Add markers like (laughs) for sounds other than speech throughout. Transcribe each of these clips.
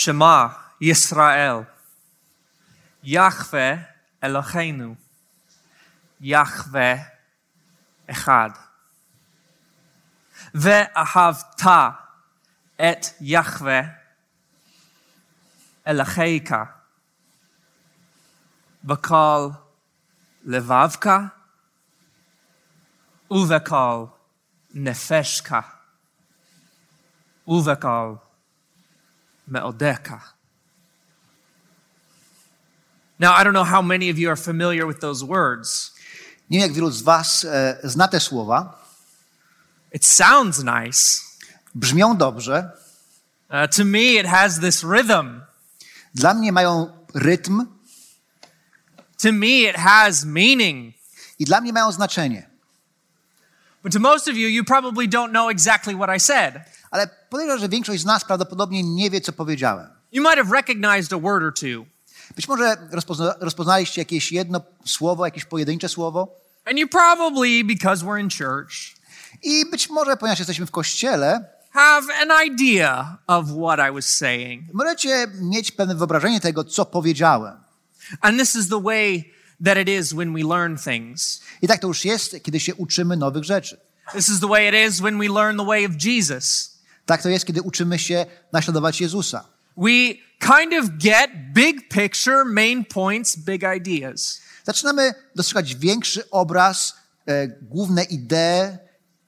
Shema Yisrael. Yahweh Eloheinu. Yahweh Echad. ואהבת את יחווה אלוהיך בכל לבבך ובכל נפשך ובכל meodeka. Now, I don't know how many of you are familiar with those words. Nie wiem, jak wielu z was e, zna te słowa. It sounds nice. Brzmią dobrze. Uh, to me it has this rhythm. Dla mnie mają rytm. To me it has meaning. I dla mnie mają znaczenie. But to most of you, you probably don't know exactly what I said. Ale podejrzewam, że większość z nas prawdopodobnie nie wie, co powiedziałem. You might have recognized a word or two, Być może rozpozna, rozpoznaliście jakieś jedno słowo, jakieś pojedyncze słowo. and you probably, because we're in church, I być może, ponieważ jesteśmy w kościele, have an idea of what I was saying. możecie mieć pewne wyobrażenie tego, co powiedziałem. And this is the way that it is when we learn things. I tak to już jest, kiedy się uczymy nowych rzeczy. This is the way it is when we learn the way of Jesus. Tak to jest, kiedy uczymy się naśladować Jezusa. We kind of get big picture, main points, big ideas. Zaczynamy dostrzegać większy obraz, e, główne idee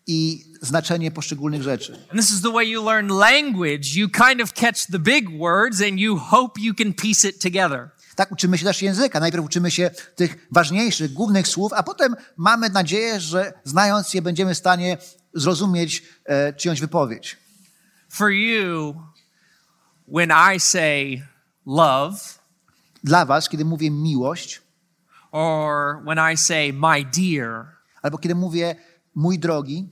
i znaczenie poszczególnych rzeczy. And this is the way you learn language. You kind of catch the big words and you hope you can piece it together. Tak uczymy się też języka. Najpierw uczymy się tych ważniejszych, głównych słów, a potem mamy nadzieję, że znając je będziemy w stanie zrozumieć e, czyjąś wypowiedź. For you, when I say love, Dla was, kiedy mówię miłość, or when I say my dear, albo kiedy mówię mój drogi,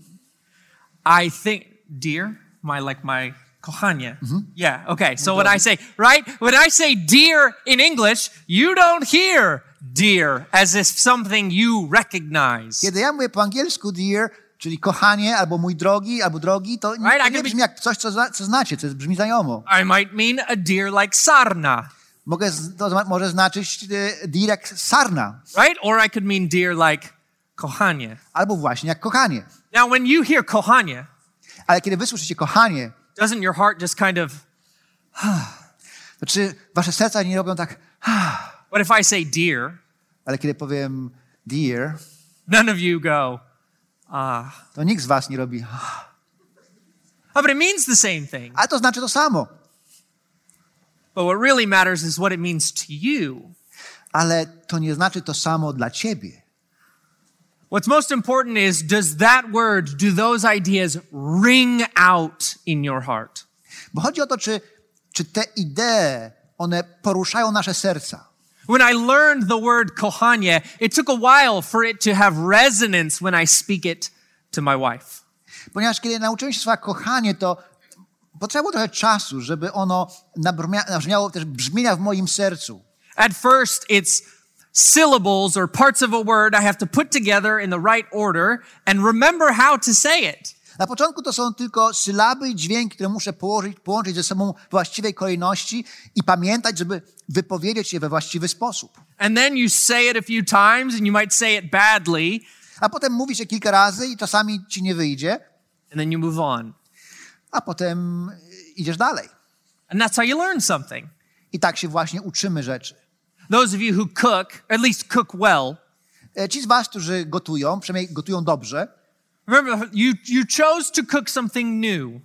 I think, dear, my like my kochanie. Mhm. Yeah, okay. So when I say, right? When I say dear in English, you don't hear dear as if something you recognize. kiedy ja mówię po angielsku dear, czyli kochanie, albo mój drogi, albo drogi, to nie, to nie brzmi jak coś, co, zna, co znacie, co brzmi znajomo. I might mean a dear like sarna, Mogę, to może znaczyć e, dear jak sarna, right? Or I could mean dear like kochanie. albo właśnie jak kochanie. Now, when you hear kochanie, Ale kiedy wysłyszycie kochanie, doesn't your heart just kind of, to czy wasze serca nie robią tak, what if I say dear? ale kiedy powiem dear, None of you go, ah. to nikt z was nie robi, Oh, but it means the same thing. ale to znaczy to samo. But what really matters is what it means to you. Ale to nie znaczy to samo dla ciebie. What's most important is does that word, do those ideas ring out in your heart? Bo chodzi o to, czy, czy te idee, one poruszają nasze serca. When I learned the word kochanie, it took a while for it to have resonance when I speak it to my wife. Ponieważ kiedy nauczyłem się słowa kochanie, to potrzeba było trochę czasu, żeby ono nabrzmia- nabrzmiało też brzmienia w moim sercu. At first, it's syllables or parts of a word I have to put together in the right order and remember how to say it. Na początku to są tylko sylaby i dźwięki, które muszę położyć, połączyć ze sobą w właściwej kolejności i pamiętać, żeby wypowiedzieć je we właściwy sposób. And then you say it a few times and you might say it badly, A potem mówisz je kilka razy i czasami ci nie wyjdzie, and then you move on. a potem idziesz dalej. And that's how you learn something. I tak się właśnie uczymy rzeczy. Those of you who cook, at least cook well, E, Ci z was, którzy gotują, przynajmniej gotują dobrze, remember you, you chose to cook something new.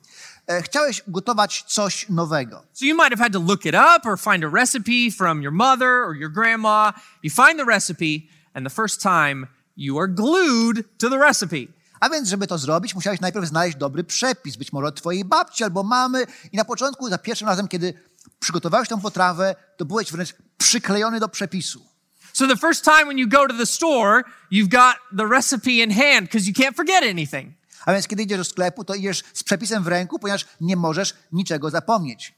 e, chciałeś gotować coś nowego. So you might have had to look it up or find a recipe from your mother or your grandma. You find the recipe, and the first time you are glued to the recipe. A więc, żeby to zrobić, musiałeś najpierw znaleźć dobry przepis, być może od twojej babci albo mamy. I na początku, za pierwszym razem, kiedy przygotowałeś tę potrawę, to byłeś wręcz przyklejony do przepisu. So the first time when you go to the store, you've got the recipe in hand because you can't forget anything. A więc, kiedy idziesz do sklepu, to idziesz z przepisem w ręku, ponieważ nie możesz niczego zapomnieć.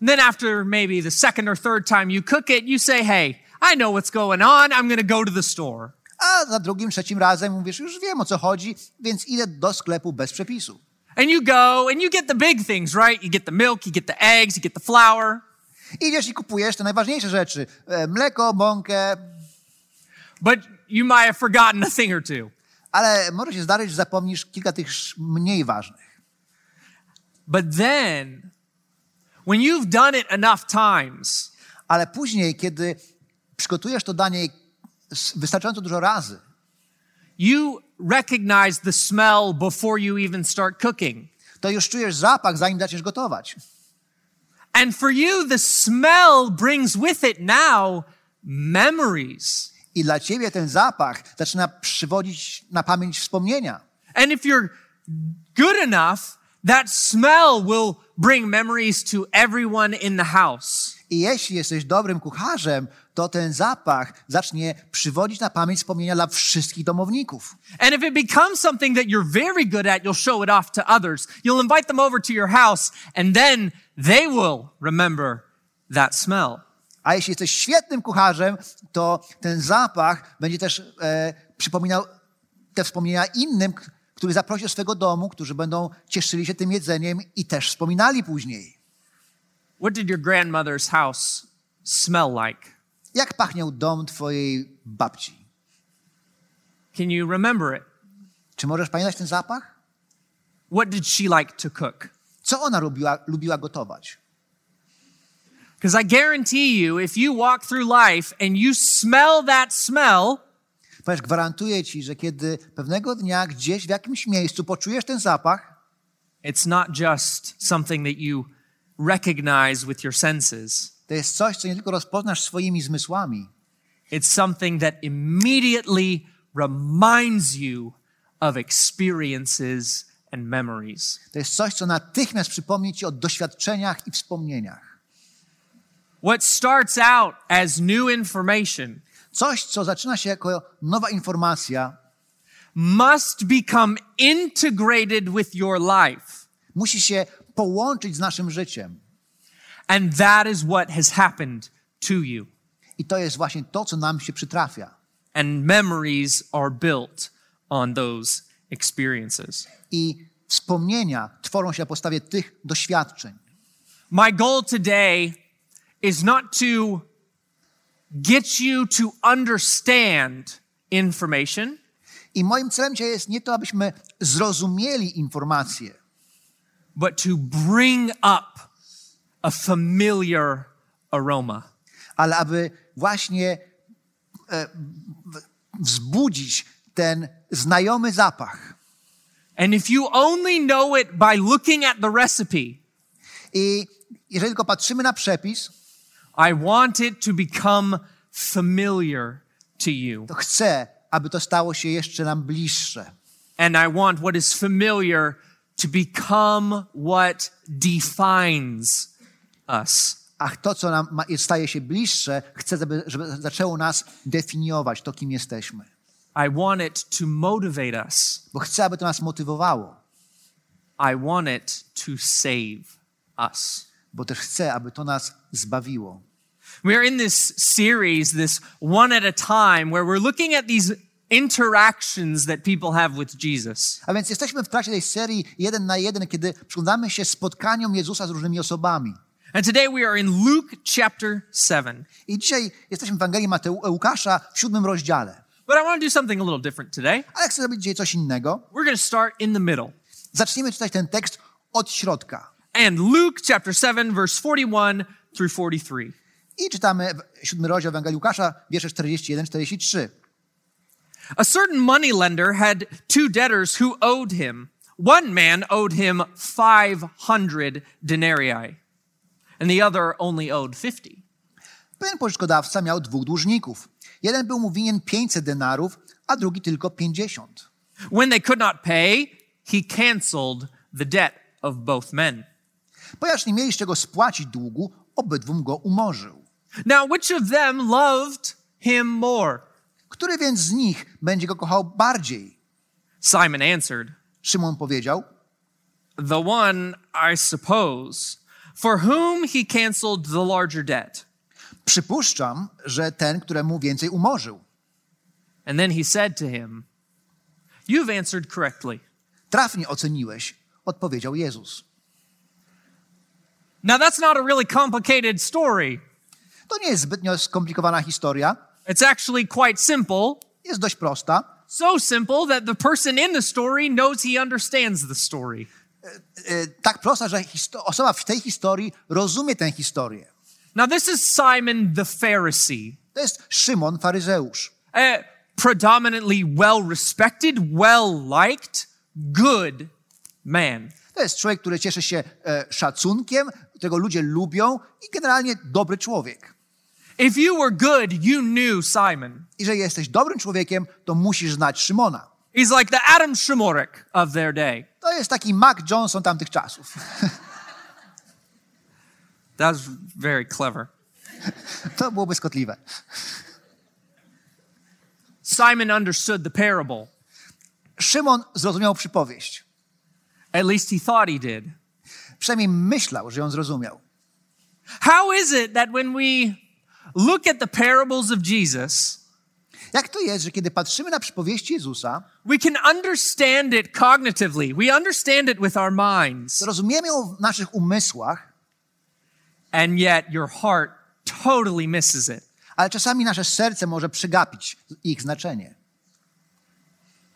And then after maybe the second or third time you cook it, you say, hey, I know what's going on. I'm going to go to the store. A za drugim, trzecim razem mówisz, już wiem o co chodzi, więc idę do sklepu bez przepisu. And you go and you get the big things, right? You get the milk, you get the eggs, you get the flour. Idziesz i kupujesz te najważniejsze rzeczy. E, Mleko, mąkę, But you might have forgotten a thing or two. ale może się zdarzyć, że zapomnisz kilka tych mniej ważnych. But then, when you've done it enough times, Ale później, kiedy przygotujesz to danie wystarczająco dużo razy, you recognize the smell before you even start cooking. to już czujesz zapach, zanim zaczniesz gotować. And for you, the smell brings with it now memories. I dla ciebie ten zapach zaczyna przywodzić na pamięć wspomnienia. And if you're good enough, that smell will bring memories to everyone in the house. I jeśli jesteś dobrym kucharzem, to ten zapach zacznie przywodzić na pamięć wspomnienia dla wszystkich domowników. And if it becomes something that you're very good at, you'll show it off to others. You'll invite them over to your house, and then they will remember that smell. A jeśli jesteś świetnym kucharzem, to ten zapach będzie też e, przypominał te wspomnienia innym, k- których zaprosisz swego domu, którzy będą cieszyli się tym jedzeniem i też wspominali później. What did your grandmother's house smell like? Jak pachniał dom twojej babci? Can you remember it? Czy możesz pamiętać ten zapach? What did she like to cook? Co ona lubiła, lubiła gotować? Because I guarantee you, if you walk through life and you smell that smell, Ponieważ gwarantuję ci, że kiedy pewnego dnia gdzieś w jakimś miejscu poczujesz ten zapach, it's not just something that you recognize with your senses. to jest coś, co nie tylko rozpoznasz swoimi zmysłami, It's something that immediately reminds you of experiences and memories. to jest coś, co natychmiast przypomni ci o doświadczeniach i wspomnieniach. What starts out as new information Coś, co zaczyna się jako nowa informacja, must become integrated with your life. musi się połączyć z naszym życiem. And that is what has happened to you. I to jest właśnie to, co nam się przytrafia. And memories are built on those experiences. I wspomnienia tworzą się na podstawie tych doświadczeń. My goal today is not to get you to understand information, I moim celem dzisiaj jest nie to, abyśmy zrozumieli informacje, but to bring up a familiar aroma. ale aby właśnie e, wzbudzić ten znajomy zapach. And if you only know it by looking at the recipe, I jeżeli tylko patrzymy na przepis, I want it to become familiar to you. to chcę, aby to stało się jeszcze nam bliższe. And I want what is familiar to become what defines us. A to, co nam ma- staje się bliższe, chcę, żeby, żeby zaczęło nas definiować to, kim jesteśmy. I want it to motivate us. Bo chcę, aby to nas motywowało. I want it to save us. Bo też chcę, aby to nas zbawiło. We're in this series, this one at a time, where we're looking at these interactions that people have with Jesus. A więc jesteśmy w trakcie tej serii jeden na jeden, kiedy przyglądamy się spotkaniom Jezusa z różnymi osobami. And today we are in Luke chapter 7. I dzisiaj jesteśmy w Ewangelii Mateu, Łukasza w siódmym rozdziale. But I want to do something a little different today. Ale chcę zrobić dzisiaj coś innego. We're going to start in the middle. Zaczniemy czytać ten tekst od środka. And Luke chapter 7, verse 41 through 43. I czytamy w- siódmy rozdział Ewangelii Łukasza, wiersze 41-43. A certain moneylender had two debtors who owed him. One man owed him 500 denarii, and the other only owed 50. Pewien pożyczkodawca miał dwóch dłużników. Jeden był mu winien 500 denarów, a drugi tylko 50. When they could not pay, he canceled the debt of both men. Ponieważ nie mieli z czego spłacić długu, obydwum go umorzył. Now, which of them loved him more? Który więc z nich będzie go kochał bardziej? Simon answered, Szymon powiedział, The one, I suppose, for whom he canceled the larger debt. Przypuszczam, że ten, któremu więcej umorzył. And then he said to him, You've answered correctly. Trafnie oceniłeś, odpowiedział Jezus. Now, that's not a really complicated story. To nie jest zbytnio skomplikowana historia, It's actually quite simple. jest dość prosta. So simple that the person in the story knows he understands the story. E, tak prosta, że osoba w tej historii rozumie tę historię. Now, this is Simon the Pharisee, To jest Szymon, faryzeusz. a predominantly well respected, well liked, good man. To jest człowiek, który cieszy się e, szacunkiem, którego ludzie lubią i generalnie dobry człowiek. If you were good, you knew Simon. I że jesteś dobrym człowiekiem, to musisz znać Szymona. He's like the Adam Shmurek of their day. To jest taki Mac Johnson tamtych czasów. (laughs) That's very clever. (laughs) To było błyskotliwe. Simon understood the parable. Szymon zrozumiał przypowieść. At least he thought he did. Przynajmniej myślał, że ją zrozumiał. How is it that when we look at the parables of Jesus, Jak to jest, że kiedy patrzymy na przypowieści Jezusa, we can understand it cognitively? We understand it with our minds, rozumiemy ją w naszych umysłach, and yet your heart totally misses it. ale czasami nasze serce może przegapić ich znaczenie.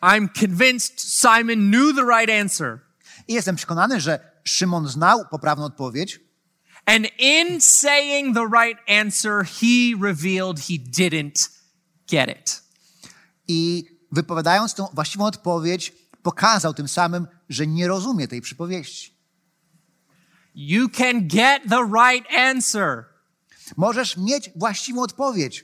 I'm convinced Simon knew the right answer. I jestem przekonany, że Szymon znał poprawną odpowiedź, And in saying the right answer, he revealed he didn't get it. i wypowiadając tą właściwą odpowiedź, pokazał tym samym, że nie rozumie tej przypowieści. You can get the right answer Możesz mieć właściwą odpowiedź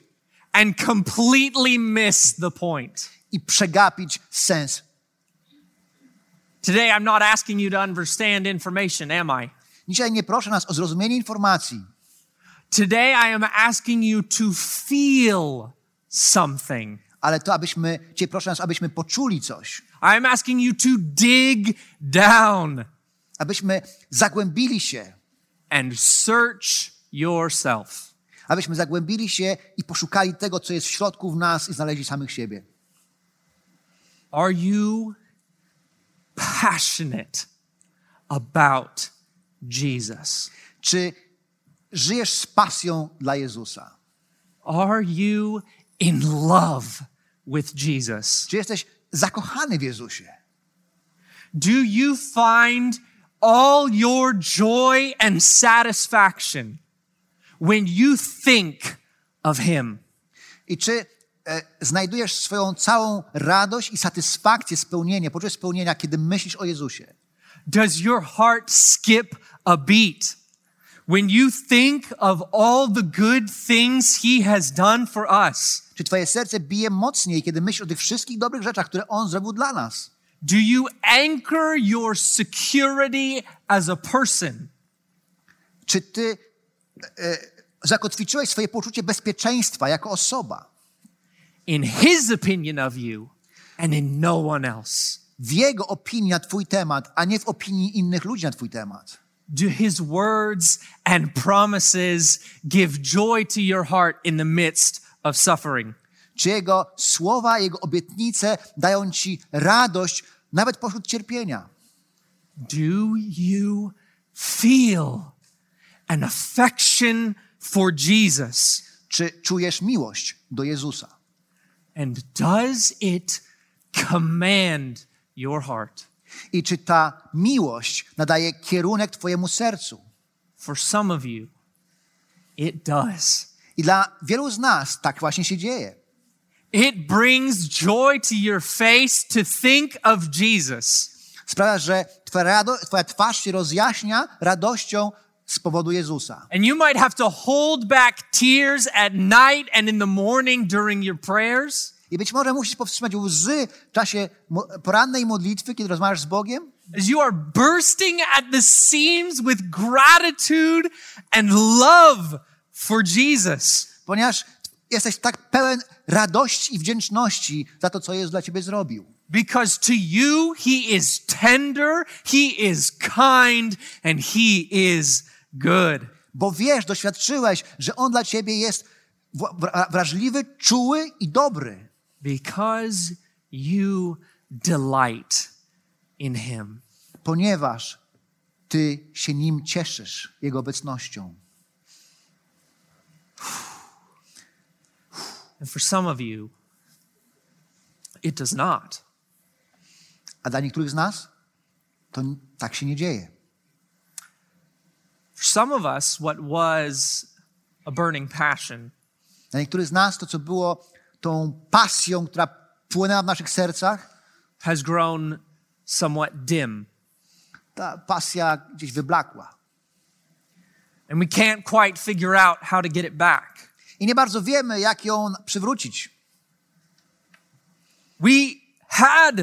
and completely miss the point. i przegapić sens. Today, I'm not asking you to understand information, am I? Dzisiaj nie proszę nas o zrozumienie informacji. Today, I am asking you to feel something. ale to abyśmy, Cię proszę nas, abyśmy poczuli coś, I am asking you to dig down abyśmy zagłębili się, and search yourself. abyśmy zagłębili się i poszukali tego, co jest w środku w nas i znaleźli samych siebie. Are you passionate about Jesus? Czy żyjesz z pasją dla Jezusa? Are you in love with Jesus? Czy jesteś zakochany w Jezusie? Do you find all your joy and satisfaction when you think of Him? I czy e, znajdujesz swoją całą radość i satysfakcję, spełnienie, poczucie spełnienia, kiedy myślisz o Jezusie? Does your heart skip a beat when you think of all the good things He has done for us? Czy twoje serce bije mocniej, kiedy myślisz o tych wszystkich dobrych rzeczach, które On zrobił dla nas? Do you anchor your security as a person Czy ty e, zakotwiczyłeś swoje poczucie bezpieczeństwa jako osoba in His opinion of you and in no one else? w Jego opinii na twój temat, a nie w opinii innych ludzi na twój temat? Do His words and promises give joy to your heart in the midst of suffering? Czy Jego słowa, Jego obietnice dają ci radość nawet pośród cierpienia? Do you feel an affection for Jesus? Czy czujesz miłość do Jezusa? And does it command your heart? I czy ta miłość nadaje kierunek twojemu sercu? For some of you, it does. I dla wielu z nas tak właśnie się dzieje. It brings joy to your face to think of Jesus. Sprawia, że twoja, rado- twoja twarz się rozjaśnia radością z powodu Jezusa. And you might have to hold back tears at night and in the morning during your prayers. I być może musisz powstrzymać łzy w czasie porannej modlitwy, kiedy rozmawiasz z Bogiem, as you are bursting at the seams with gratitude and love for Jesus. ponieważ jesteś tak pełen radości i wdzięczności za to, co Jezus dla ciebie zrobił. Because to you, he is tender, he is kind, and he is good. Bo wiesz, doświadczyłeś, że On dla ciebie jest wra- wra- wrażliwy, czuły i dobry. Because you delight in him. Ponieważ ty się Nim cieszysz, Jego obecnością. And for some of you, it does not. A dla niektórych z nas to tak się nie dzieje. For some of us, what was a burning passion Dla niektórych z nas to, co było tą pasją, która płynęła w naszych sercach, has grown somewhat dim. ta pasja gdzieś wyblakła. And we can't quite figure out how to get it back. I nie bardzo wiemy, jak ją przywrócić. We had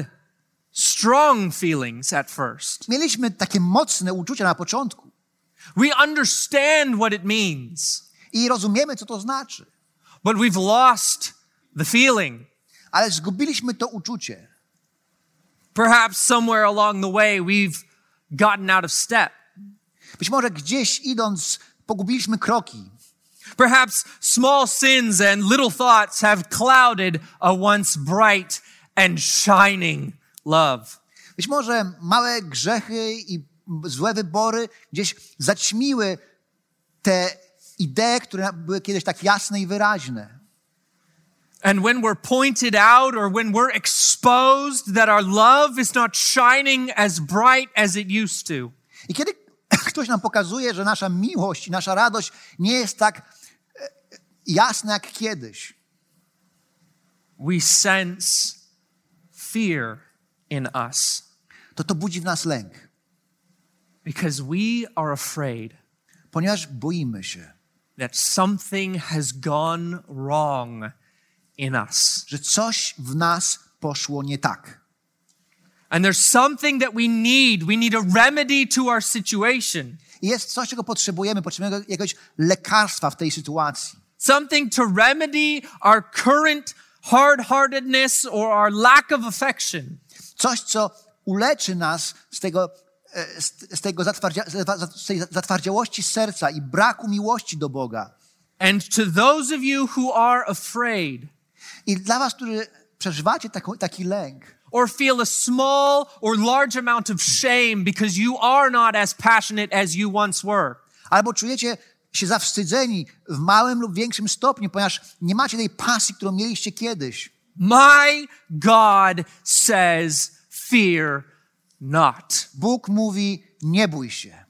strong feelings at first. Mieliśmy takie mocne uczucia na początku We understand what it means, i rozumiemy, co to znaczy, but we've lost the feeling. ale zgubiliśmy to uczucie. Perhaps somewhere along the way we've gotten out of step. Być może gdzieś idąc, pogubiliśmy kroki. Perhaps small sins and little thoughts have clouded a once bright and shining love. Być może małe grzechy i złe wybory gdzieś zaćmiły te idee, które były kiedyś tak jasne i wyraźne. And when we're pointed out or when we're exposed that our love is not shining as bright as it used to, I kiedy (laughs) ktoś nam pokazuje, że nasza miłość i nasza radość nie jest tak e, jasna jak kiedyś, we sense fear in us to to budzi w nas lęk, because we are afraid ponieważ boimy się, that something has gone wrong in us. że coś w nas poszło nie tak. And there's something that we need. We need a remedy to our situation, I jest coś, czego potrzebujemy, potrzebujemy jakiegoś lekarstwa w tej sytuacji. Something to remedy our current hard heartedness or our lack of affection. Coś, co uleczy nas z tego, e, z, tego zatwardzia, z tej zatwardziałości serca i braku miłości do Boga. And to those of you who are afraid I dla was, którzy przeżywacie taką, taki lęk, or feel a small or large amount of shame because you are not as passionate as you once were, albo czujecie się zawstydzeni w małym lub większym stopniu, ponieważ nie macie tej pasji, którą mieliście kiedyś. my God says, fear not. Bóg mówi, nie bój się,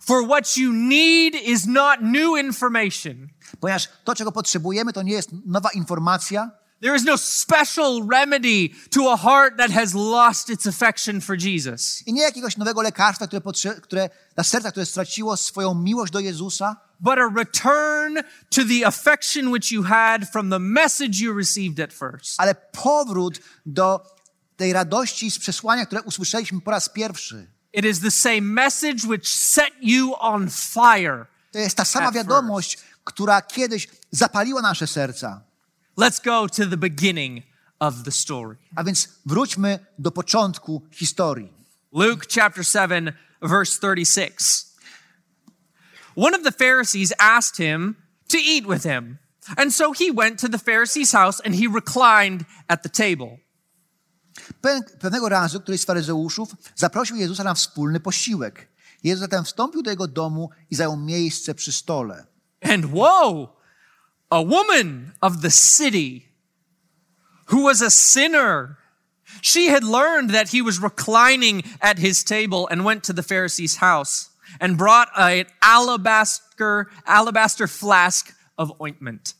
For what you need is not new information. ponieważ to, czego potrzebujemy, to nie jest nowa informacja, There is no special remedy to a heart that has lost its affection for Jesus. i nie jakiegoś nowego lekarstwa, które, potrze- które dla serca, które straciło swoją miłość do Jezusa, but a return to the affection which you had from the message you received at first. ale powrót do tej radości z przesłania, które usłyszeliśmy po raz pierwszy. It is the same message which set you on fire. To jest ta sama wiadomość, która kiedyś zapaliła nasze serca. Let's go to the beginning of the story. A więc wróćmy do początku historii. Luke chapter 7, verse 36. One of the Pharisees asked him to eat with him. And so he went to the Pharisee's house and he reclined at the table. Pe- Pewnego razu któryś z faryzeuszów zaprosił Jezusa na wspólny posiłek. Jezus zatem wstąpił do jego domu i zajął miejsce przy stole. And whoa, a woman of the city who was a sinner. She had learned that he was reclining at his table and went to the Pharisee's house and brought an alabaster, alabaster flask of ointment.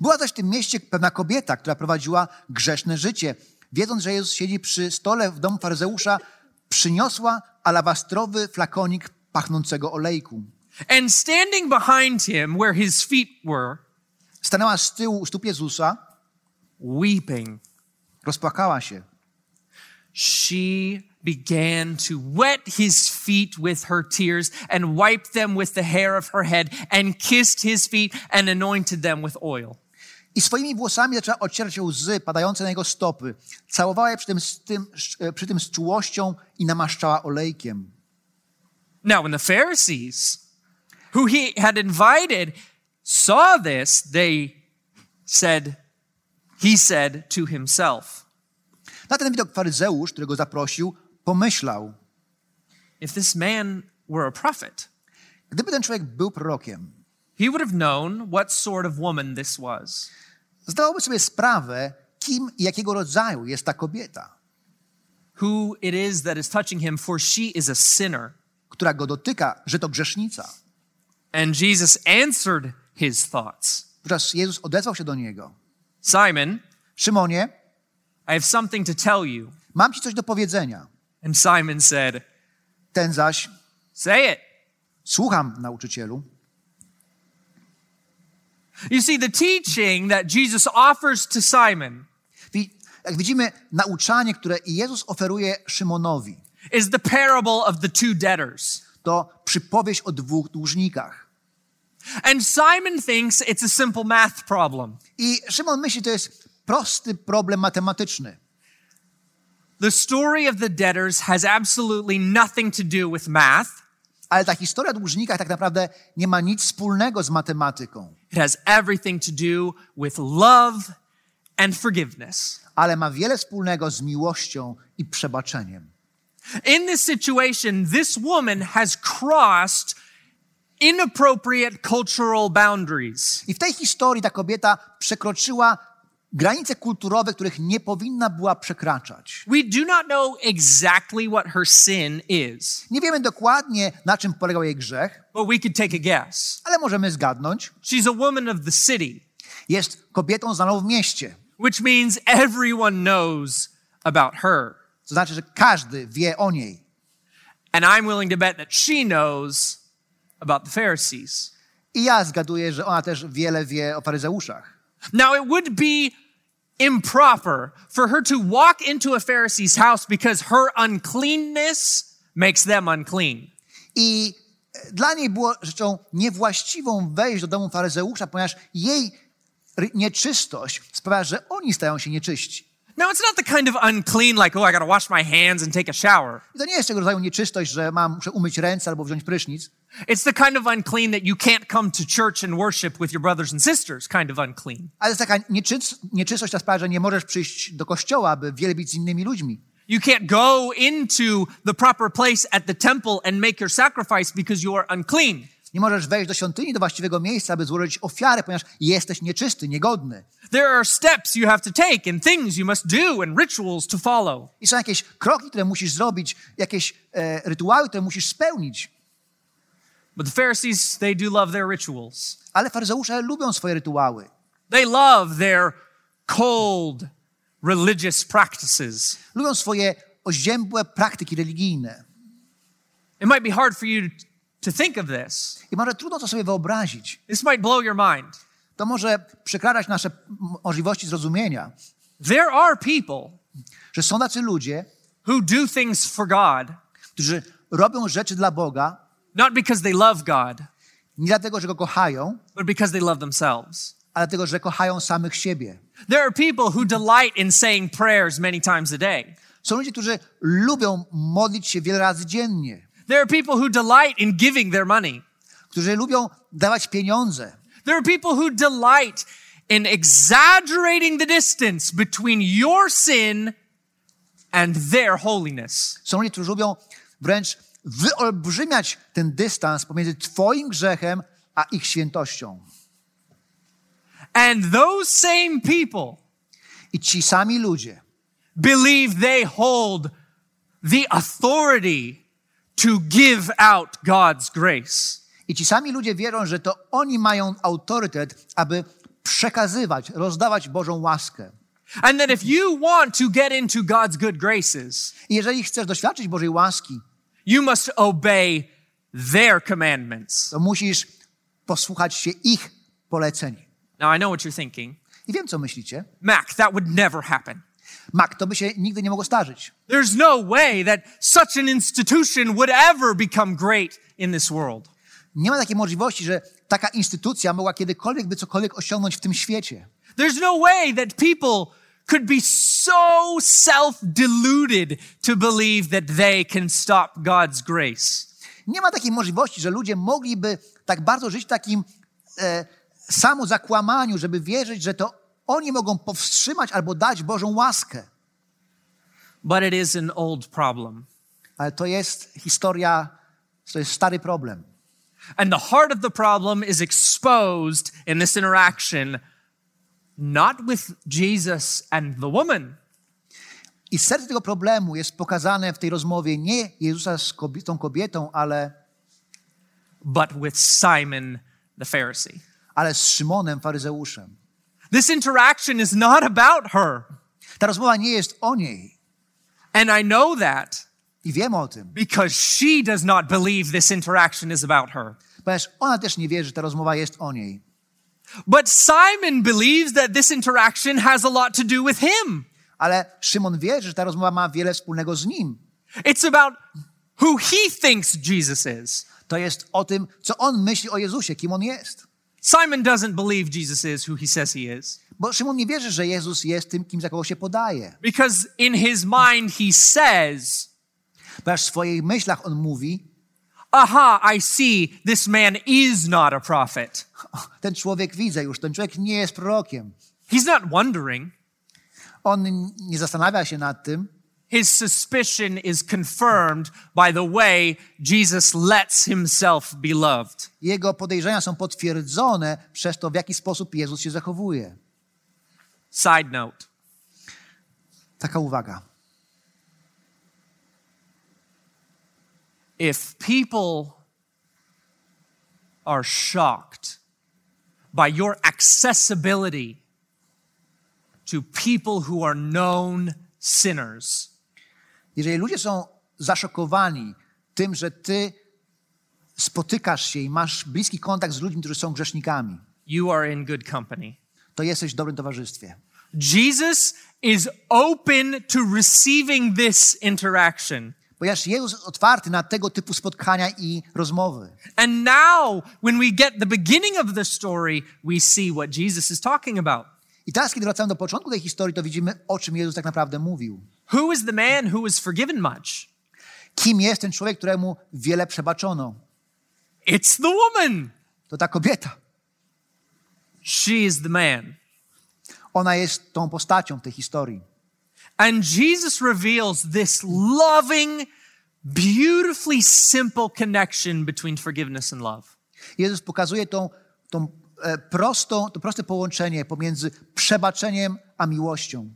Była też w tym mieście pewna kobieta, która prowadziła grzeszne życie. Wiedząc, że Jezus siedzi przy stole w domu faryzeusza, przyniosła alabastrowy flakonik pachnącego olejku. And standing behind him where his feet were Stanęła z tyłu u stóp Jezusa, weeping. Rozpłakała się. She began to wet his feet with her tears and wiped them with the hair of her head and kissed his feet and anointed them with oil. I swoimi włosami zaczęła ocierać łzy padające na jego stopy. Całowała je przy tym, tym, przy tym z czułością i namaszczała olejkiem. Now, when the Pharisees, who he had invited, saw this, they said, he said to himself, Na ten widok faryzeusz, którego zaprosił, pomyślał, if this man were a prophet, gdyby ten człowiek był prorokiem, he would have known what sort of woman this was. zdawałby sobie sprawę, kim i jakiego rodzaju jest ta kobieta, Who it is that is touching him, for she is a sinner. która go dotyka, że to grzesznica. And Jesus answered his thoughts. Wówczas Jezus odezwał się do niego. Simon, Szymonie, I have something to tell you. mam ci coś do powiedzenia. And Simon said, Ten zaś, Say it. słucham, nauczycielu. You see, the teaching that Jesus offers to Simon Jak widzimy, nauczanie, które Jezus oferuje Szymonowi, is the parable of the two debtors. to przypowieść o dwóch dłużnikach. And Simon thinks it's a simple math problem. I Szymon myśli, to jest prosty problem matematyczny. The story of the debtors has absolutely nothing to do with math. Ale ta historia o dłużnikach tak naprawdę nie ma nic wspólnego z matematyką, It has everything to do with love and forgiveness. ale ma wiele wspólnego z miłością i przebaczeniem. In this situation, this woman has crossed inappropriate cultural boundaries. I w tej historii ta kobieta przekroczyła granice kulturowe, których nie powinna była przekraczać. We do not know exactly what her sin is, Nie wiemy dokładnie, na czym polegał jej grzech, but we could take a guess. ale możemy zgadnąć. She's a woman of the city, Jest kobietą znaną w mieście. which means everyone knows about her. To znaczy, że każdy wie o niej. And I'm willing to bet that she knows about the Pharisees. I ja zgaduję, że ona też wiele wie o faryzeuszach. Now, it would be improper for her to walk into a Pharisee's house because her uncleanness makes them unclean. I e, dla niej było rzeczą niewłaściwą wejść do domu faryzeusza, ponieważ jej nieczystość sprawia, że oni stają się nieczyści. Now, it's not the kind of unclean like, oh, I gotta wash my hands and take a shower. To nie jest tego rodzaju nieczystość, że mam, muszę umyć ręce albo wziąć prysznic. It's the kind of unclean that you can't come to church and worship with your brothers and sisters, kind of unclean. Ale jest taka nieczys- nieczystość, która sprawia, że nie możesz przyjść do kościoła, aby wielbić z innymi ludźmi. You can't go into the proper place at the temple and make your sacrifice because you are unclean. Nie możesz wejść do świątyni, do właściwego miejsca, aby złożyć ofiarę, ponieważ jesteś nieczysty, niegodny. There are steps you have to take and things you must do and rituals to follow. I są jakieś kroki, które musisz zrobić, jakieś e, rytuały, które musisz spełnić. But the Pharisees, they do love their rituals. Ale faryzeusze lubią swoje rytuały. They love their cold religious practices. Lubią swoje oziębłe praktyki religijne. It might be hard for you to think of this. I może trudno to sobie wyobrazić. This might blow your mind. To może przekradać nasze możliwości zrozumienia, There are people że są tacy ludzie, who do things for God, którzy robią rzeczy dla Boga not because they love God, nie dlatego, że Go kochają, but because they love themselves. ale dlatego, że kochają samych siebie. There are people who delight in saying prayers many times a day. Są ludzie, którzy lubią modlić się wiele razy dziennie, There are people who delight in giving their money. którzy lubią dawać pieniądze, There are people who delight in exaggerating the distance between your sin and their holiness. Są ludzie, którzy lubią wręcz wyolbrzymiać ten dystans pomiędzy Twoim grzechem a ich świętością. And those same people I ci sami ludzie believe they hold the authority to give out God's grace. I ci sami ludzie wierzą, że to oni mają autorytet, aby przekazywać, rozdawać Bożą łaskę. And that if you want to get into God's good graces, I jeżeli chcesz doświadczyć Bożej łaski, you must obey their commandments. to musisz posłuchać się ich poleceń. Now, I know what you're thinking. I wiem, co myślicie. Mac, that would never happen. Mak, to by się nigdy nie mogło zdarzyć. There's no way that such an institution would ever become great in this world. Nie ma takiej możliwości, że taka instytucja mogła kiedykolwiek by cokolwiek osiągnąć w tym świecie. There's no way that people could be so self deluded to believe that they can stop God's grace. Nie ma takiej możliwości, że ludzie mogliby tak bardzo żyć w takim e, samozakłamaniu, żeby wierzyć, że to oni mogą powstrzymać albo dać Bożą łaskę. But it is an old problem. Ale to jest historia, to jest stary problem. And the heart of the problem is exposed in this interaction, not with Jesus and the woman, I serce tego problemu jest pokazane w tej rozmowie nie Jezusa z kobietą, kobietą ale, but with Simon the Pharisee. ale z Szymonem, faryzeuszem. This interaction is not about her. Ta rozmowa nie jest o niej. And I know that I wiem o tym, because she does not believe this interaction is about her. ponieważ ona też nie wierzy, że ta rozmowa jest o niej. But Simon believes that this interaction has a lot to do with him. Ale Szymon wierzy, że ta rozmowa ma wiele wspólnego z nim. It's about who he thinks Jesus is. To jest o tym, co on myśli o Jezusie, kim on jest. Simon doesn't believe Jesus is who he says he is Bo Szymon nie wierzy, że Jezus jest tym, kim za kogo się podaje. because in his mind he says, Ponieważ w swoich myślach on mówi, Aha, I see this man is not a prophet. "O, ten człowiek widzę już, ten człowiek nie jest prorokiem. He's not wondering. On nie zastanawia się nad tym, His suspicion is confirmed by the way Jesus lets himself be loved. jego podejrzenia są potwierdzone przez to, w jaki sposób Jezus się zachowuje. Side note Taka uwaga. if people are shocked by your accessibility to people who are known sinners, Jeżeli ludzie są zaszokowani tym, że ty spotykasz się i masz bliski kontakt z ludźmi, którzy są grzesznikami, you are in good company. to jesteś w dobrym towarzystwie. Jesus is open to receiving this interaction. Ponieważ Jezus otwarty na tego typu spotkania i rozmowy. And now, when we get the beginning of the story, we see what Jesus is talking about. I teraz, kiedy wracamy do początku tej historii, to widzimy, o czym Jezus tak naprawdę mówił. Who is the man who was forgiven much? Kim jest ten człowiek, któremu wiele przebaczono? It's the woman. To ta kobieta. She is the man. Ona jest tą postacią w tej historii. And Jesus reveals this loving, beautifully simple connection between forgiveness and love. Jezus pokazuje tą, tą e, prostą, to proste połączenie pomiędzy przebaczeniem a miłością.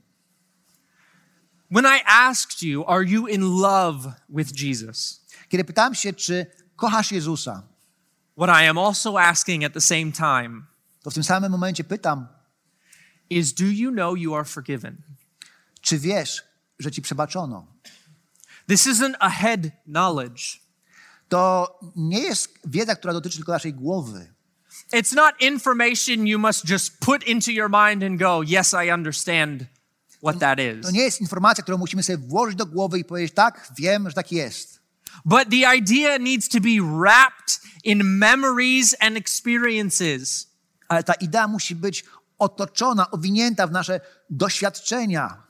When I asked you, Are you in love with Jesus? Kiedy pytałem się, czy kochasz Jezusa, What I am also asking at the same time to w tym samym momencie pytam, is Do you know you are forgiven? czy wiesz, że ci przebaczono? This isn't a head knowledge. To nie jest wiedza, która dotyczy tylko naszej głowy. It's not information you must just put into your mind and go, Yes, I understand what that is. To nie jest informacja, którą musimy sobie włożyć do głowy i powiedzieć, tak, wiem, że tak jest. But the idea needs to be wrapped in memories and experiences. Ale ta idea musi być otoczona, owinięta w nasze doświadczenia.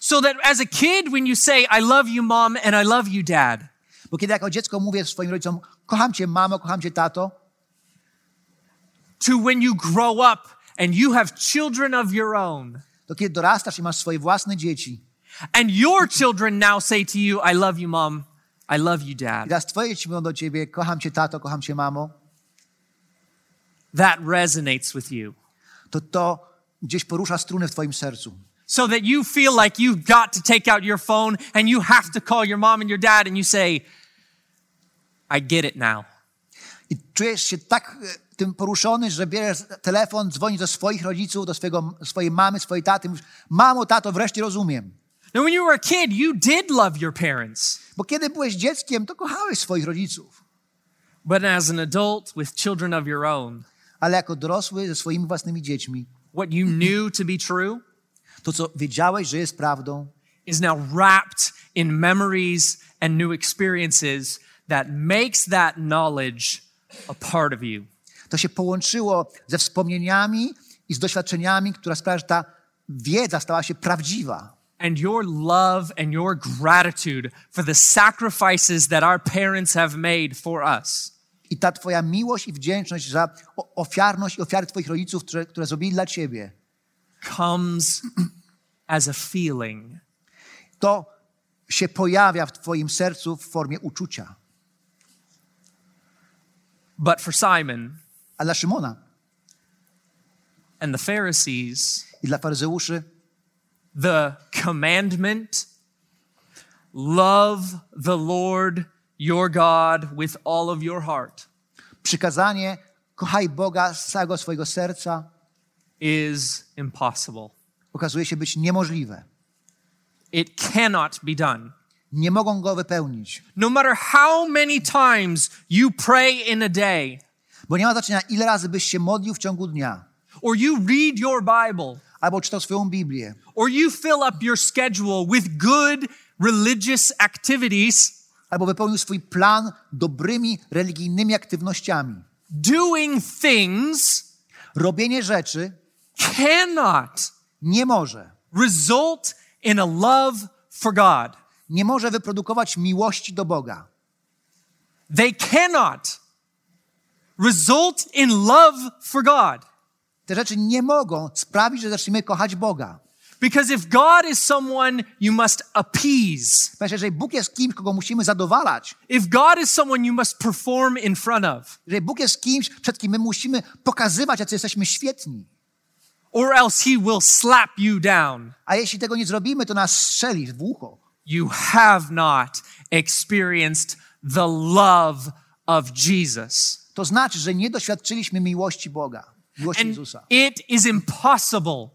So that as a kid, when you say, I love you, mom, and I love you, dad, Bo kiedy jako dziecko mówię swoim rodzicom, kocham cię mamo, kocham cię tato, to when you grow up and you have children of your own, to kiedy dorastasz i masz swoje własne dzieci, and your children now say to you, I love you, mom, I love you, i dad, teraz twoje dzieci mówią do ciebie, kocham cię tato, kocham cię mamo, that resonates with you. to to gdzieś porusza struny w twoim sercu. So that you feel like you've got to take out your phone and you have to call your mom and your dad and you say, I get it now. I czujesz się tak e, tym poruszony, że bierzesz telefon, dzwonisz do swoich rodziców, do swojego, swojej mamy, swojej taty, mówisz, mamo, tato, wreszcie rozumiem. Now, when you were a kid, you did love your parents. Bo kiedy byłeś dzieckiem, to kochałeś swoich rodziców. But as an adult with children of your own, Ale jako dorosły ze swoimi własnymi dziećmi, what you knew to be true, To, co wiedziałeś, że jest prawdą, is now wrapped in memories and new experiences that makes that knowledge a part of you. To się połączyło ze wspomnieniami i z doświadczeniami, która sprawia, że ta wiedza stała się prawdziwa. And your love and your gratitude for the sacrifices that our parents have made for us I ta twoja miłość i wdzięczność za ofiarność i ofiary twoich rodziców, które, które zrobili dla ciebie, comes as a feeling. to się pojawia w twoim sercu w formie uczucia. But for Simon A dla Szymona and the Pharisees, i dla faryzeuszy the commandment love the Lord your God with all of your heart przykazanie kochaj Boga z całego swojego serca is impossible. okazuje się być niemożliwe. It cannot be done. Nie mogą go wypełnić, No matter how many times you pray in a day, bo nie ma znaczenia, ile razy byś się modlił w ciągu dnia, or you read your Bible, albo czytał swoją Biblię, or you fill up your schedule with good religious activities, albo wypełnił swój plan dobrymi religijnymi aktywnościami. doing things Robienie rzeczy cannot nie może, result in a love for God. nie może wyprodukować miłości do Boga. They cannot result in love for God. Te rzeczy nie mogą sprawić, że zaczniemy kochać Boga. Because if God is someone you must appease, Ponieważ jeżeli Bóg jest kimś, kogo musimy zadowalać, if God is someone you must perform in front of, jeżeli Bóg jest kimś, przed kim my musimy pokazywać, jacy jesteśmy świetni, or else he will slap you down, a jeśli tego nie zrobimy, to nas strzeli w ucho. you have not experienced the love of Jesus. To znaczy, że nie doświadczyliśmy miłości Boga, miłości And Jezusa. it is impossible,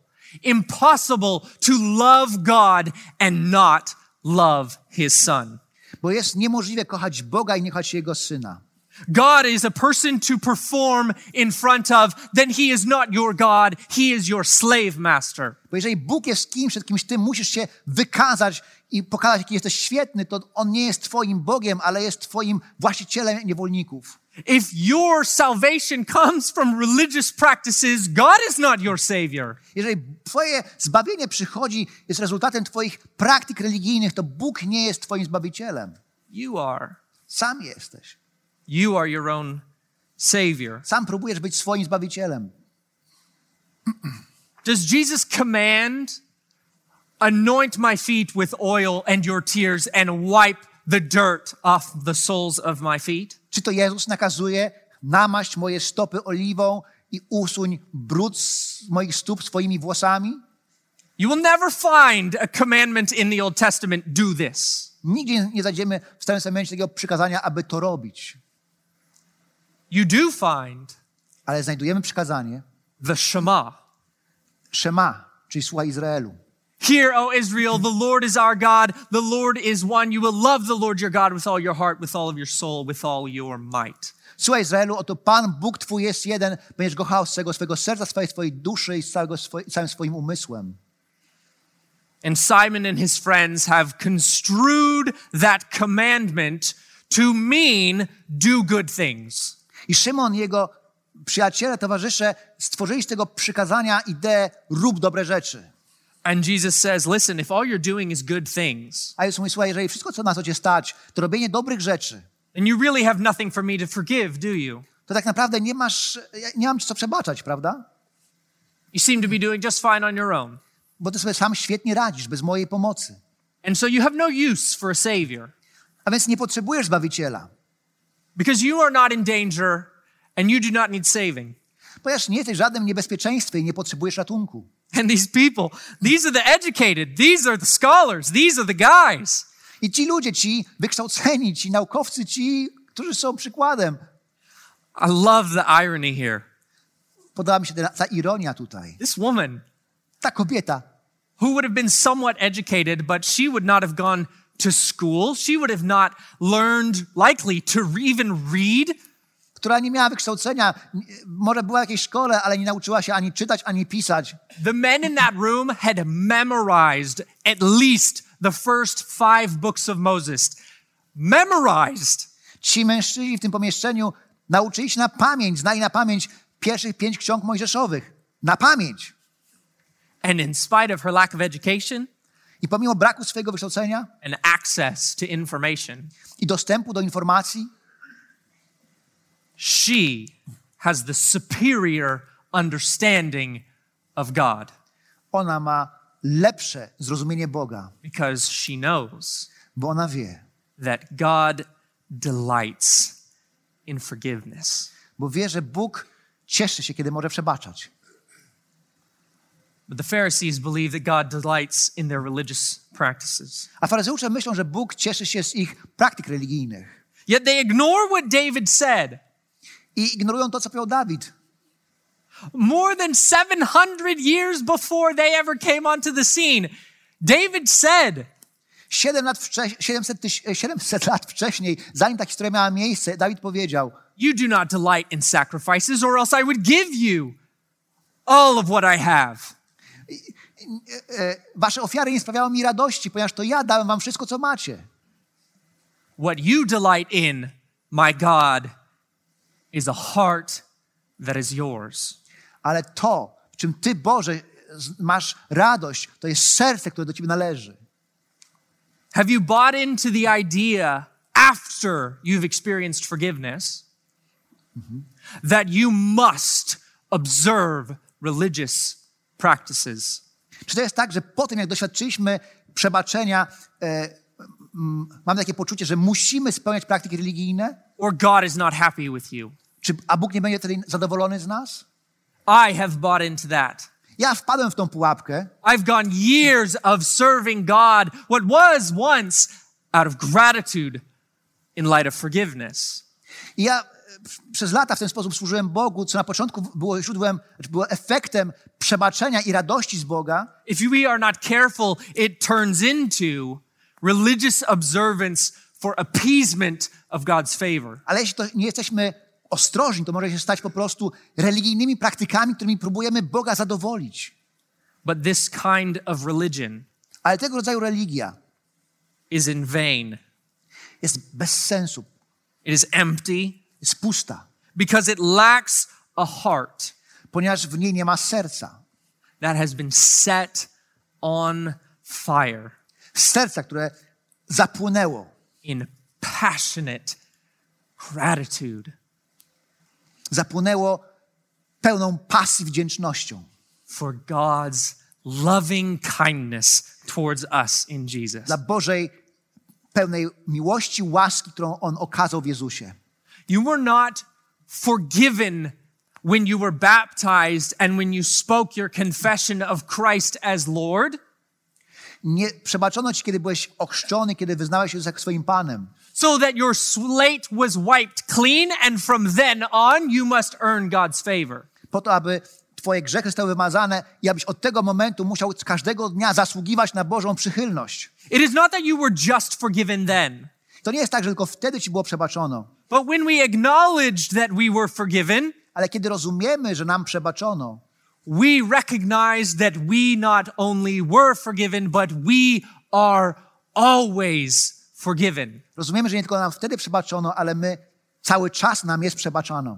impossible to love God and not love his son. Bo jest niemożliwe kochać Boga i nie kochać Jego Syna. God is a person to perform in front of, then he is not your God, he is your slave master. Bo jeżeli Bóg jest kimś, przed kimś ty musisz się wykazać i pokazać, jaki jesteś świetny, to On nie jest twoim Bogiem, ale jest twoim właścicielem niewolników. If your salvation comes from religious practices, God is not your savior. Jeżeli twoje zbawienie przychodzi, jest rezultatem twoich praktyk religijnych, to Bóg nie jest twoim Zbawicielem. You are. Sam jesteś. You are your own savior. Sam próbujesz być swoim Zbawicielem. (clears throat) Does Jesus command, anoint my feet with oil and your tears and wipe the dirt off the soles of my feet? Czy to Jezus nakazuje, namaść moje stopy oliwą i usuń brud z moich stóp swoimi włosami? You will never find a commandment in the Old Testament, do this. Nigdzie nie znajdziemy w Starym Testamencie takiego przykazania, aby to robić. You do find Ale znajdujemy przykazanie the Shema. Szema, czyli słucha Izraelu. Hear, O Israel, the Lord is our God. The Lord is one. You will love the Lord your God with all your heart, with all of your soul, with all your might. Słuchaj Izraelu, oto Pan, Bóg Twój jest jeden, będziesz go kochał z całego swojego serca, z całej swojej duszy i z całego swoj, całym swoim umysłem. And Simon and his friends have construed that commandment to mean do good things. I Szymon jego przyjaciele, towarzysze stworzyli z tego przykazania ideę rób dobre rzeczy. And Jesus says, listen, if all you're doing is good things, A Jezus mówi, słuchaj, jeżeli wszystko, co na co cię stać, to robienie dobrych rzeczy, then you really have nothing for me to forgive, do you? to tak naprawdę nie masz, nie mam ci co przebaczać, prawda? You seem to be doing just fine on your own. Bo ty sobie sam świetnie radzisz, bez mojej pomocy. And so you have no use for a savior A więc nie potrzebujesz Zbawiciela. because you are not in danger and you do not need saving. Ponieważ nie jesteś w żadnym niebezpieczeństwie i nie potrzebujesz ratunku. (laughs) And these people, these are the educated, these are the scholars, these are the guys. I ci ludzie, ci wykształceni, ci naukowcy, ci, którzy są przykładem. I love the irony here. Podoba mi się ta, ta ironia tutaj. This woman, Ta kobieta, who would have been somewhat educated, but she would not have gone to school. She would have not learned, likely, to re- even read. Która nie miała wykształcenia, może była w jakiejś szkole, ale nie nauczyła się ani czytać, ani pisać. The men in that room had memorized at least the first five books of Moses. Memorized. Ci mężczyźni w tym pomieszczeniu nauczyli się na pamięć, znali na pamięć pierwszych pięć ksiąg mojżeszowych. Na pamięć. And in spite of her lack of education I pomimo braku swojego wykształcenia and access to information, i dostępu do informacji, she has the superior understanding of God ona ma lepsze zrozumienie Boga, because she knows bo ona wie, that God delights in forgiveness. bo wie, że Bóg cieszy się, kiedy może przebaczać. But the Pharisees believe that God delights in their religious practices. A faryzeusze myślą, że Bóg cieszy się z ich praktyk religijnych Yet they ignore what David said. I ignorują to, co powiedział Dawid. More than 700 years before they ever came onto the scene, David said, Siedem lat wcześniej, 700, tyś- 700 lat wcześniej, zanim ta historia miała miejsce, Dawid powiedział: You do not delight in sacrifices, or else I would give you all of what I have. e, Wasze ofiary nie sprawiały mi radości, ponieważ to ja dałem wam wszystko, co macie. What you delight in, my God, is a heart that is yours. Ale to, w czym ty, Boże, masz radość, to jest serce, które do ciebie należy. Have you bought into the idea after you've experienced forgiveness that you must observe religious practices? Czy to jest tak, że po tym, jak doświadczyliśmy przebaczenia, e, mamy takie poczucie, że musimy spełniać praktyki religijne? Or God is not happy with you? Czy, a Bóg nie będzie wtedy zadowolony z nas? I have bought into that. Ja wpadłem w tą pułapkę. I've gone years of serving God, what was once out of gratitude in light of forgiveness. I ja e, przez lata w ten sposób służyłem Bogu, co na początku było źródłem, czy było efektem przebaczenia i radości z Boga, If we are not careful, it turns into religious observance for appeasement of God's favor. ale jeśli to nie jesteśmy ostrożni, to może się stać po prostu religijnymi praktykami, którymi próbujemy Boga zadowolić. But this kind of religion Ale tego rodzaju religia is in vain. jest bez sensu, It is empty jest pusta, because it lacks a heart ponieważ w niej nie ma serca. that has been set on fire Serca, które zapłonęło in passionate gratitude zapłonęło pełną pasji wdzięcznością for God's loving kindness towards us in Jesus. dla Bożej pełnej miłości, łaski, którą On okazał w Jezusie. You were not forgiven when you were baptized and when you spoke your confession of Christ as Lord. Nie przebaczono ci, kiedy byłeś ochrzczony, kiedy wyznałeś Jezusa swoim Panem. So that your slate was wiped clean, and from then on, you must earn God's favor. Po to, aby twoje grzechy zostały wymazane i abyś od tego momentu musiał każdego dnia zasługiwać na Bożą przychylność. It is not that you were just forgiven then, To nie jest tak, że tylko wtedy ci było przebaczono. but when we acknowledged that we were forgiven, Ale kiedy rozumiemy, że nam przebaczono, we recognized that we not only were forgiven, but we are always forgiven. rozumiemy, że nie tylko nam wtedy przebaczono, ale my cały czas nam jest przebaczano.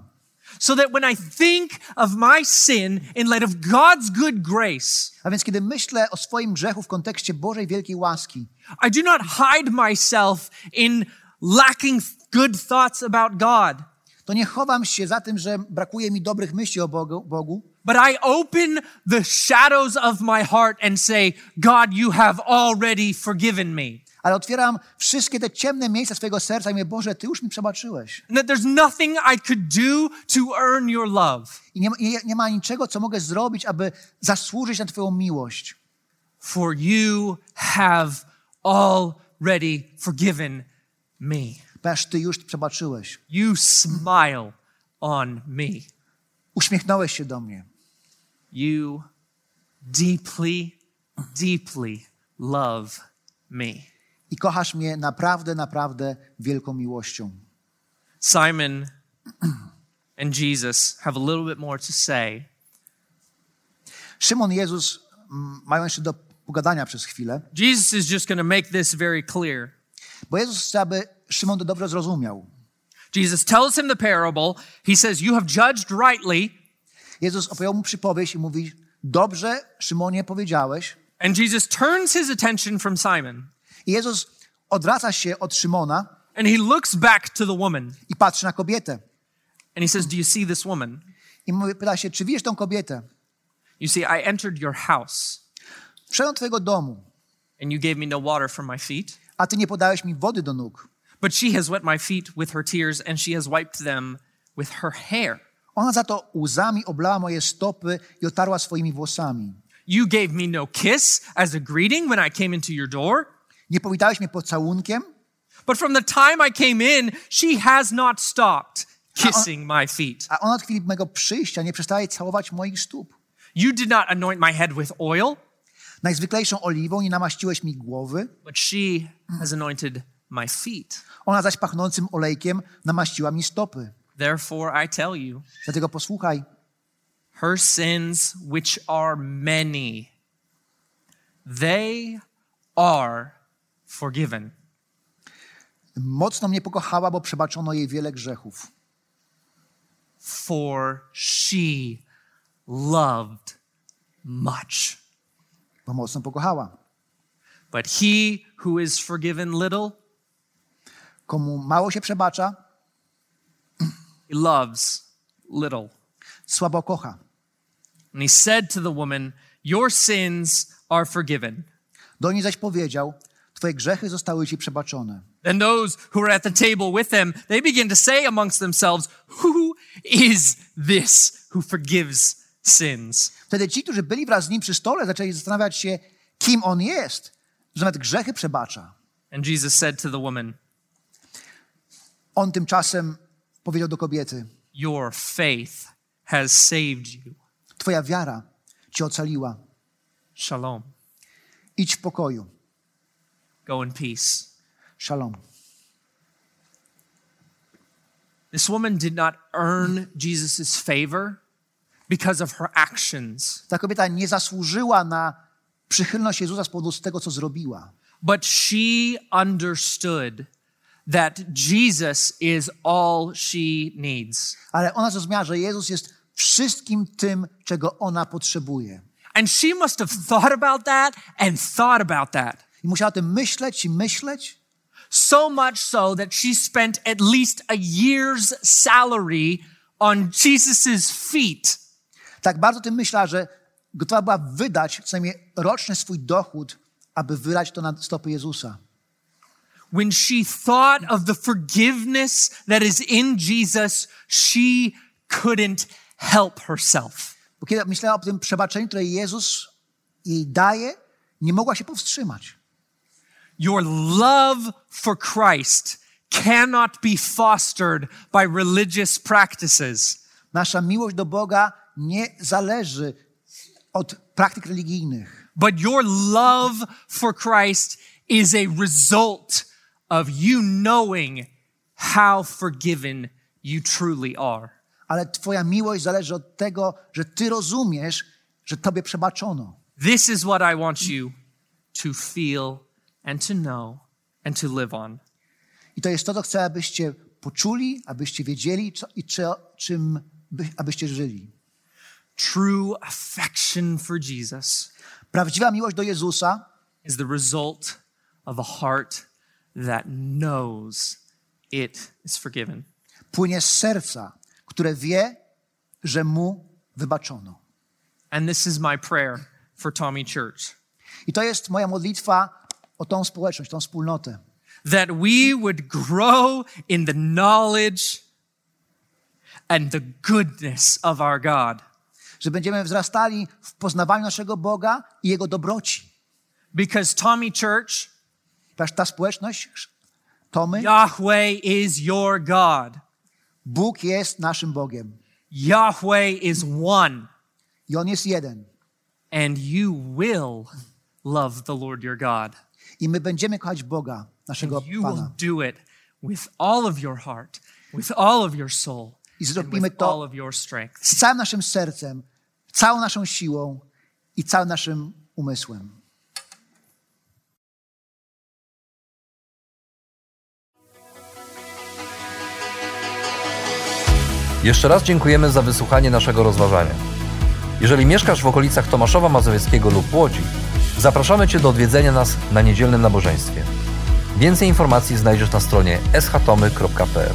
So that when I think of my sin in light of God's good grace, A więc kiedy myślę o swoim grzechu w kontekście Bożej wielkiej łaski, I do not hide myself in lacking good thoughts about God, to nie chowam się za tym, że brakuje mi dobrych myśli o Bogu, Bogu but I open the shadows of my heart and say, God, you have already forgiven me. Ale otwieram wszystkie te ciemne miejsca swojego serca i mówię, Boże, Ty już mi przebaczyłeś. I nie, nie, nie ma niczego, co mogę zrobić, aby zasłużyć na Twoją miłość. For you have already forgiven me. Ponieważ Ty już przebaczyłeś. You smile on me. Uśmiechnąłeś się do mnie. You deeply, deeply love me. I kochasz mnie naprawdę, naprawdę wielką miłością. Simon and Jesus have a little bit more to say. Szymon i Jezus mm, mają jeszcze do pogadania przez chwilę, Jesus is just going to make this very clear. bo Jezus chce, aby Szymon to dobrze zrozumiał. Jesus tells him the parable. He says, You have judged rightly. Jezus opowiedział mu przypowieść i mówi, dobrze, Szymonie, powiedziałeś. And Jesus turns his attention from Simon I Jezus odwraca się od Szymona and he looks back to the woman i patrzy na kobietę. and he says, Do you see this woman? I mówi, pyta się, czy widzisz tą kobietę? You see, I entered your house Wszedłem do twojego domu, and you gave me no water for my feet, a ty nie podałeś mi wody do nóg. but she has wet my feet with her tears and she has wiped them with her hair. Ona za to łzami oblała moje stopy i otarła swoimi włosami. You gave me no kiss as a greeting when I came into your door, Nie powitałeś mnie pocałunkiem, but from the time I came in, she has not stopped kissing my feet. a ona od chwili mego przyjścia nie przestaje całować moich stóp. You did not anoint my head with oil, Najzwyklejszą oliwą nie namaściłeś mi głowy, but she has anointed my feet. ona zaś pachnącym olejkiem namaściła mi stopy. Therefore, I tell you, Dlatego posłuchaj, her sins, which are many, they are forgiven. mocno mnie pokochała, bo przebaczono jej wiele grzechów. For she loved much. Bo mocno pokochała. But he who is forgiven little, Komu mało się przebacza, he loves little. słabo kocha. And he said to the woman, Your sins are forgiven. Do niej zaś powiedział, twoje grzechy zostały ci przebaczone. Then those who were at the table with them, they begin to say amongst themselves, Who is this who forgives sins? Wtedy ci, którzy byli wraz z nim przy stole, zaczęli zastanawiać się, kim on jest, że nawet grzechy przebacza. And Jesus said to the woman, On tymczasem powiedział do kobiety, Your faith has saved you. twoja wiara cię ocaliła. Shalom. Idź w pokoju. Go in peace. Shalom. This woman did not earn Jesus' favor because of her actions, Ta kobieta nie zasłużyła na przychylność Jezusa z powodu tego, co zrobiła. but she understood that Jesus is all she needs. Ale ona zrozumiała, że Jezus jest wszystkim tym, czego ona potrzebuje. And she must have thought about that and thought about that. I musiała o tym myśleć i myśleć, So much so that she spent at least a year's salary on Jesus' feet. tak bardzo o tym myślała, że gotowa była wydać co najmniej roczny swój dochód, aby wylać to na stopy Jezusa. When she thought of the forgiveness that is in Jesus, she couldn't help herself. Bo kiedy myślała o tym przebaczeniu, które Jezus jej daje, nie mogła się powstrzymać. Your love for Christ cannot be fostered by religious practices. Nasza miłość do Boga nie zależy od praktyk religijnych, But your love for Christ is a result of you knowing how forgiven you truly are. ale Twoja miłość zależy od tego, że Ty rozumiesz, że Tobie przebaczono. This is what I want you to feel and to know and to live on. I to jest to, co chcę, abyście poczuli, abyście wiedzieli co, i czy, czym by, abyście żyli. True affection for Jesus Prawdziwa miłość do Jezusa is the result of a heart that knows it is forgiven. płynie z serca, które wie, że Mu wybaczono. And this is my prayer for Tommy Church I to jest moja modlitwa o tą społeczność, tą wspólnotę. that we would grow in the knowledge and the goodness of our God. Że będziemy wzrastali w poznawaniu naszego Boga i Jego dobroci. Because Tommy Church, ta społeczność, to my, Yahweh is your God. Bóg jest naszym Bogiem. Yahweh is one, I On jest jeden. and you will love the Lord your God. I my będziemy kochać Boga, naszego You will Pana. do it with all of your heart with all of your soul I and zrobimy with all to of your strength. z całym naszym sercem, całą naszą siłą i całym naszym umysłem. Jeszcze raz dziękujemy za wysłuchanie naszego rozważania. Jeżeli mieszkasz w okolicach Tomaszowa Mazowieckiego lub Łodzi, zapraszamy Cię do odwiedzenia nas na niedzielnym nabożeństwie. Więcej informacji znajdziesz na stronie schatomy.pl.